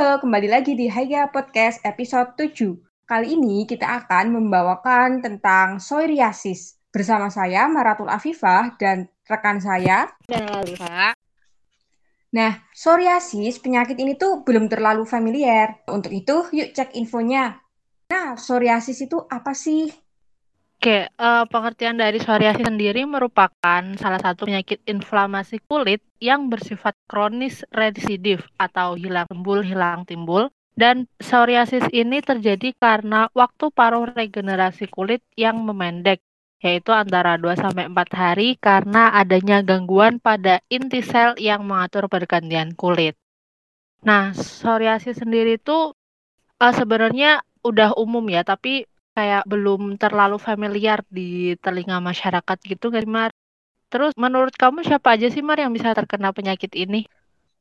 kembali lagi di Haiga Podcast episode 7. Kali ini kita akan membawakan tentang psoriasis. Bersama saya Maratul Afifah dan rekan saya Alfa. Nah, psoriasis penyakit ini tuh belum terlalu familiar. Untuk itu, yuk cek infonya. Nah, psoriasis itu apa sih? Oke, uh, pengertian dari psoriasis sendiri merupakan salah satu penyakit inflamasi kulit yang bersifat kronis residif atau hilang timbul hilang timbul dan psoriasis ini terjadi karena waktu paruh regenerasi kulit yang memendek yaitu antara 2 sampai 4 hari karena adanya gangguan pada inti sel yang mengatur pergantian kulit. Nah, psoriasis sendiri itu uh, sebenarnya udah umum ya, tapi kayak belum terlalu familiar di telinga masyarakat gitu nggak Mar? Terus menurut kamu siapa aja sih, Mar, yang bisa terkena penyakit ini?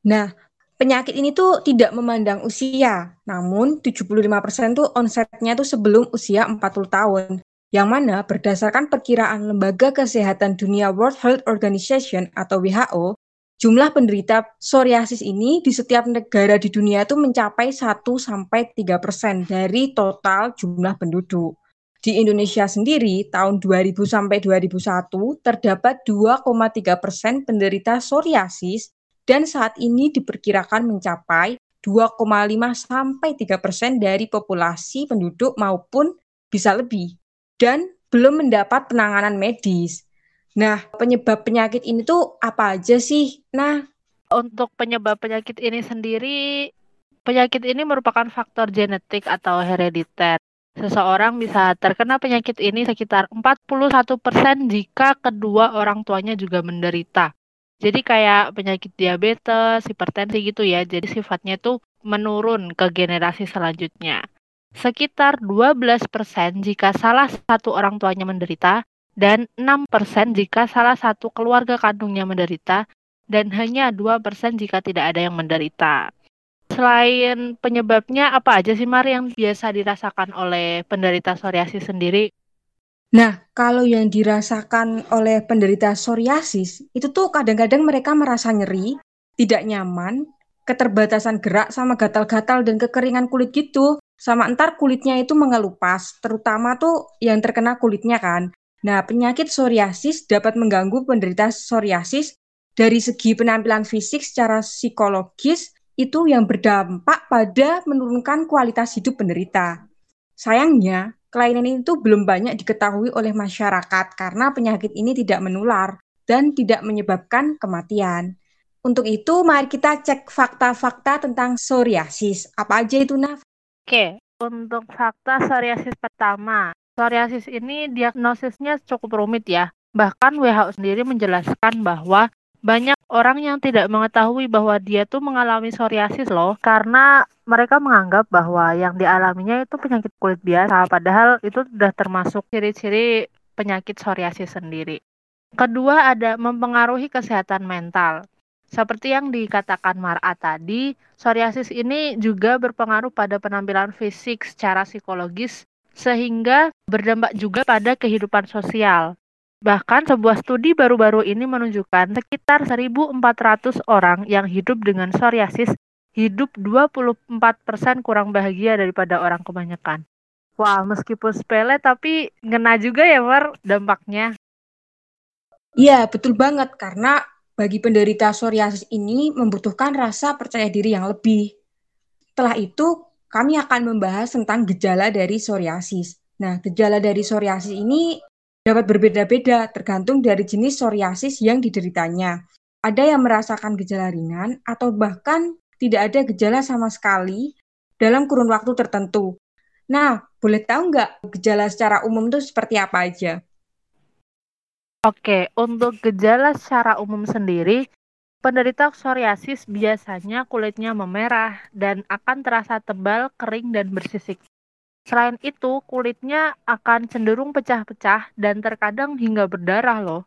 Nah, penyakit ini tuh tidak memandang usia, namun 75% tuh onsetnya tuh sebelum usia 40 tahun. Yang mana berdasarkan perkiraan Lembaga Kesehatan Dunia World Health Organization atau WHO, jumlah penderita psoriasis ini di setiap negara di dunia itu mencapai 1 sampai 3% dari total jumlah penduduk. Di Indonesia sendiri, tahun 2000 sampai 2001 terdapat 2,3 persen penderita psoriasis dan saat ini diperkirakan mencapai 2,5 sampai 3 persen dari populasi penduduk maupun bisa lebih dan belum mendapat penanganan medis. Nah, penyebab penyakit ini tuh apa aja sih? Nah, untuk penyebab penyakit ini sendiri, penyakit ini merupakan faktor genetik atau herediter. Seseorang bisa terkena penyakit ini sekitar 41% jika kedua orang tuanya juga menderita. Jadi kayak penyakit diabetes, hipertensi gitu ya. Jadi sifatnya tuh menurun ke generasi selanjutnya. Sekitar 12% jika salah satu orang tuanya menderita dan 6% jika salah satu keluarga kandungnya menderita dan hanya 2% jika tidak ada yang menderita. Selain penyebabnya apa aja sih Mar yang biasa dirasakan oleh penderita psoriasis sendiri? Nah, kalau yang dirasakan oleh penderita psoriasis, itu tuh kadang-kadang mereka merasa nyeri, tidak nyaman, keterbatasan gerak sama gatal-gatal dan kekeringan kulit gitu. Sama entar kulitnya itu mengelupas, terutama tuh yang terkena kulitnya kan. Nah, penyakit psoriasis dapat mengganggu penderita psoriasis dari segi penampilan fisik secara psikologis itu yang berdampak pada menurunkan kualitas hidup penderita. Sayangnya, kelainan itu belum banyak diketahui oleh masyarakat karena penyakit ini tidak menular dan tidak menyebabkan kematian. Untuk itu, mari kita cek fakta-fakta tentang psoriasis. Apa aja itu, Naf? Oke, untuk fakta psoriasis pertama. Psoriasis ini diagnosisnya cukup rumit ya. Bahkan WHO sendiri menjelaskan bahwa banyak orang yang tidak mengetahui bahwa dia tuh mengalami psoriasis loh karena mereka menganggap bahwa yang dialaminya itu penyakit kulit biasa padahal itu sudah termasuk ciri-ciri penyakit psoriasis sendiri. Kedua ada mempengaruhi kesehatan mental. Seperti yang dikatakan Mar'a tadi, psoriasis ini juga berpengaruh pada penampilan fisik secara psikologis sehingga berdampak juga pada kehidupan sosial. Bahkan sebuah studi baru-baru ini menunjukkan sekitar 1.400 orang yang hidup dengan psoriasis hidup 24% kurang bahagia daripada orang kebanyakan. Wah, meskipun sepele tapi ngena juga ya, Mar, dampaknya. Iya, betul banget. Karena bagi penderita psoriasis ini membutuhkan rasa percaya diri yang lebih. Setelah itu, kami akan membahas tentang gejala dari psoriasis. Nah, gejala dari psoriasis ini dapat berbeda-beda tergantung dari jenis psoriasis yang dideritanya. Ada yang merasakan gejala ringan atau bahkan tidak ada gejala sama sekali dalam kurun waktu tertentu. Nah, boleh tahu nggak gejala secara umum itu seperti apa aja? Oke, untuk gejala secara umum sendiri, penderita psoriasis biasanya kulitnya memerah dan akan terasa tebal, kering, dan bersisik. Selain itu, kulitnya akan cenderung pecah-pecah dan terkadang hingga berdarah loh.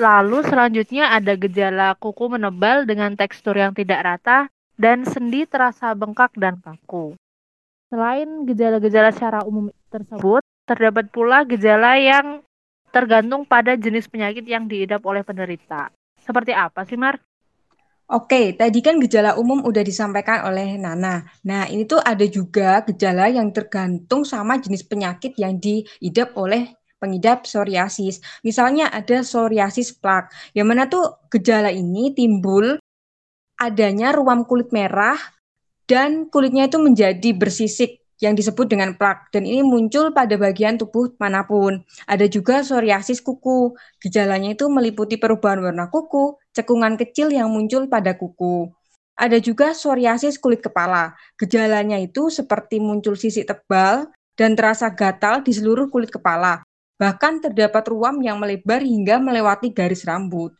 Lalu selanjutnya ada gejala kuku menebal dengan tekstur yang tidak rata dan sendi terasa bengkak dan kaku. Selain gejala-gejala secara umum tersebut, terdapat pula gejala yang tergantung pada jenis penyakit yang diidap oleh penderita. Seperti apa sih, Mar? Oke, tadi kan gejala umum udah disampaikan oleh Nana. Nah, ini tuh ada juga gejala yang tergantung sama jenis penyakit yang diidap oleh pengidap psoriasis. Misalnya ada psoriasis plak, yang mana tuh gejala ini timbul adanya ruam kulit merah dan kulitnya itu menjadi bersisik yang disebut dengan plak dan ini muncul pada bagian tubuh mana pun. Ada juga psoriasis kuku. Gejalanya itu meliputi perubahan warna kuku, cekungan kecil yang muncul pada kuku. Ada juga psoriasis kulit kepala. Gejalanya itu seperti muncul sisik tebal dan terasa gatal di seluruh kulit kepala. Bahkan terdapat ruam yang melebar hingga melewati garis rambut.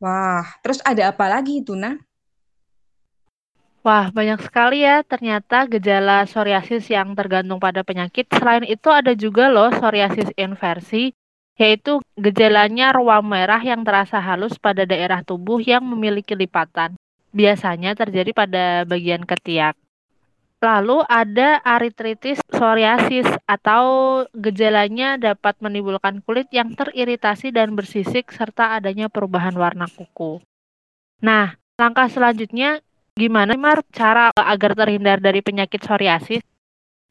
Wah, terus ada apa lagi itu, Nah? Wah, banyak sekali ya ternyata gejala psoriasis yang tergantung pada penyakit. Selain itu ada juga loh psoriasis inversi, yaitu gejalanya ruam merah yang terasa halus pada daerah tubuh yang memiliki lipatan. Biasanya terjadi pada bagian ketiak. Lalu ada aritritis psoriasis atau gejalanya dapat menimbulkan kulit yang teriritasi dan bersisik serta adanya perubahan warna kuku. Nah, langkah selanjutnya Gimana Mar cara agar terhindar dari penyakit psoriasis?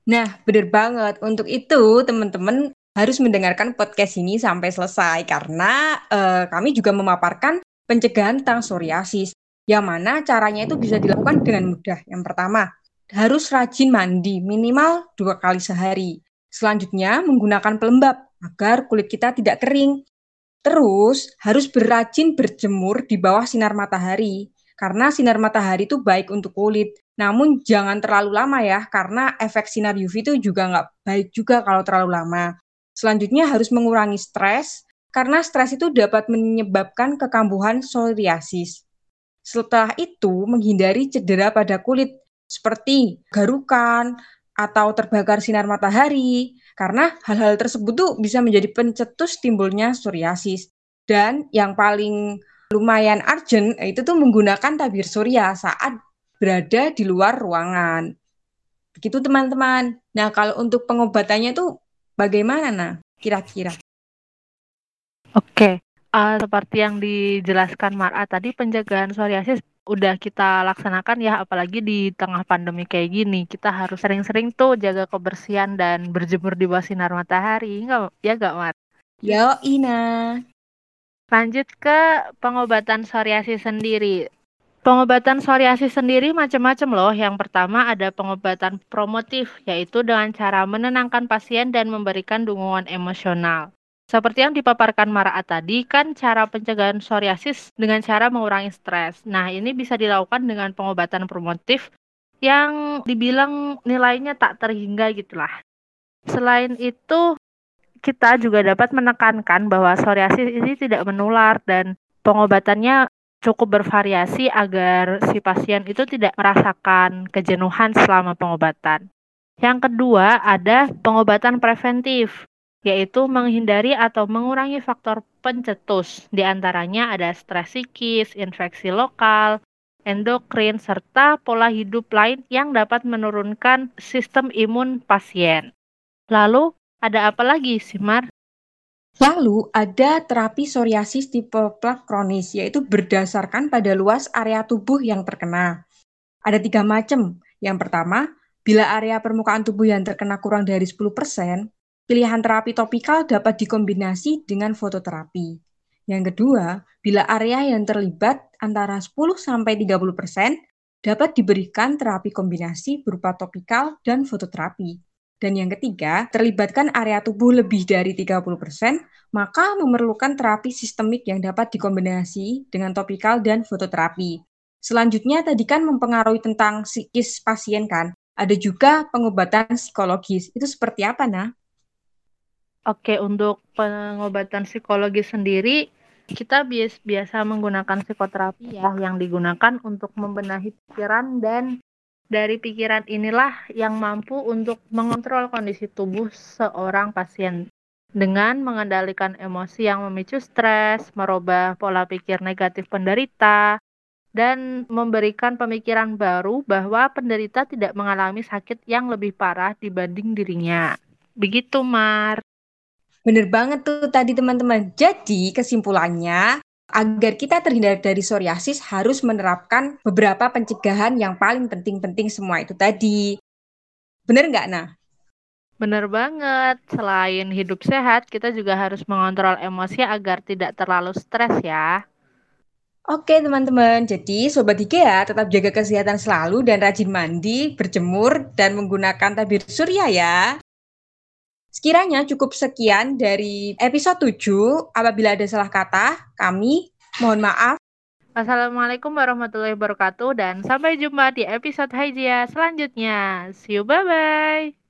Nah, benar banget. Untuk itu, teman-teman harus mendengarkan podcast ini sampai selesai karena uh, kami juga memaparkan pencegahan tentang psoriasis. Yang mana caranya itu bisa dilakukan dengan mudah. Yang pertama, harus rajin mandi minimal dua kali sehari. Selanjutnya, menggunakan pelembab agar kulit kita tidak kering. Terus, harus berrajin berjemur di bawah sinar matahari karena sinar matahari itu baik untuk kulit. Namun jangan terlalu lama ya, karena efek sinar UV itu juga nggak baik juga kalau terlalu lama. Selanjutnya harus mengurangi stres, karena stres itu dapat menyebabkan kekambuhan psoriasis. Setelah itu, menghindari cedera pada kulit, seperti garukan atau terbakar sinar matahari, karena hal-hal tersebut tuh bisa menjadi pencetus timbulnya psoriasis. Dan yang paling lumayan urgent itu tuh menggunakan tabir surya saat berada di luar ruangan. Begitu teman-teman. Nah, kalau untuk pengobatannya tuh bagaimana nah kira-kira? Oke, uh, seperti yang dijelaskan Mara tadi pencegahan psoriasis udah kita laksanakan ya apalagi di tengah pandemi kayak gini kita harus sering-sering tuh jaga kebersihan dan berjemur di bawah sinar matahari enggak ya enggak Mar? Yo Ina Lanjut ke pengobatan psoriasis sendiri. Pengobatan psoriasis sendiri macam-macam loh. Yang pertama ada pengobatan promotif, yaitu dengan cara menenangkan pasien dan memberikan dukungan emosional. Seperti yang dipaparkan Mara tadi, kan cara pencegahan psoriasis dengan cara mengurangi stres. Nah, ini bisa dilakukan dengan pengobatan promotif yang dibilang nilainya tak terhingga gitulah. Selain itu, kita juga dapat menekankan bahwa psoriasis ini tidak menular dan pengobatannya cukup bervariasi agar si pasien itu tidak merasakan kejenuhan selama pengobatan. Yang kedua ada pengobatan preventif, yaitu menghindari atau mengurangi faktor pencetus. Di antaranya ada stres psikis, infeksi lokal, endokrin, serta pola hidup lain yang dapat menurunkan sistem imun pasien. Lalu, ada apa lagi, Simar? Lalu ada terapi psoriasis tipe plak kronis, yaitu berdasarkan pada luas area tubuh yang terkena. Ada tiga macam. Yang pertama, bila area permukaan tubuh yang terkena kurang dari 10%, pilihan terapi topikal dapat dikombinasi dengan fototerapi. Yang kedua, bila area yang terlibat antara 10-30%, dapat diberikan terapi kombinasi berupa topikal dan fototerapi. Dan yang ketiga, terlibatkan area tubuh lebih dari 30%, maka memerlukan terapi sistemik yang dapat dikombinasi dengan topikal dan fototerapi. Selanjutnya tadi kan mempengaruhi tentang psikis pasien kan. Ada juga pengobatan psikologis. Itu seperti apa, Nah? Oke, untuk pengobatan psikologi sendiri, kita bias biasa menggunakan psikoterapi ya, yang digunakan untuk membenahi pikiran dan dari pikiran inilah yang mampu untuk mengontrol kondisi tubuh seorang pasien dengan mengendalikan emosi yang memicu stres, merubah pola pikir negatif penderita, dan memberikan pemikiran baru bahwa penderita tidak mengalami sakit yang lebih parah dibanding dirinya. Begitu, Mar. Bener banget tuh tadi teman-teman. Jadi kesimpulannya, agar kita terhindar dari psoriasis harus menerapkan beberapa pencegahan yang paling penting-penting semua itu tadi. Bener nggak, Nah? Bener banget. Selain hidup sehat, kita juga harus mengontrol emosi agar tidak terlalu stres ya. Oke teman-teman, jadi Sobat IKEA tetap jaga kesehatan selalu dan rajin mandi, berjemur, dan menggunakan tabir surya ya. Sekiranya cukup sekian dari episode 7. Apabila ada salah kata, kami mohon maaf. Assalamualaikum warahmatullahi wabarakatuh dan sampai jumpa di episode Haijia selanjutnya. See you, bye-bye.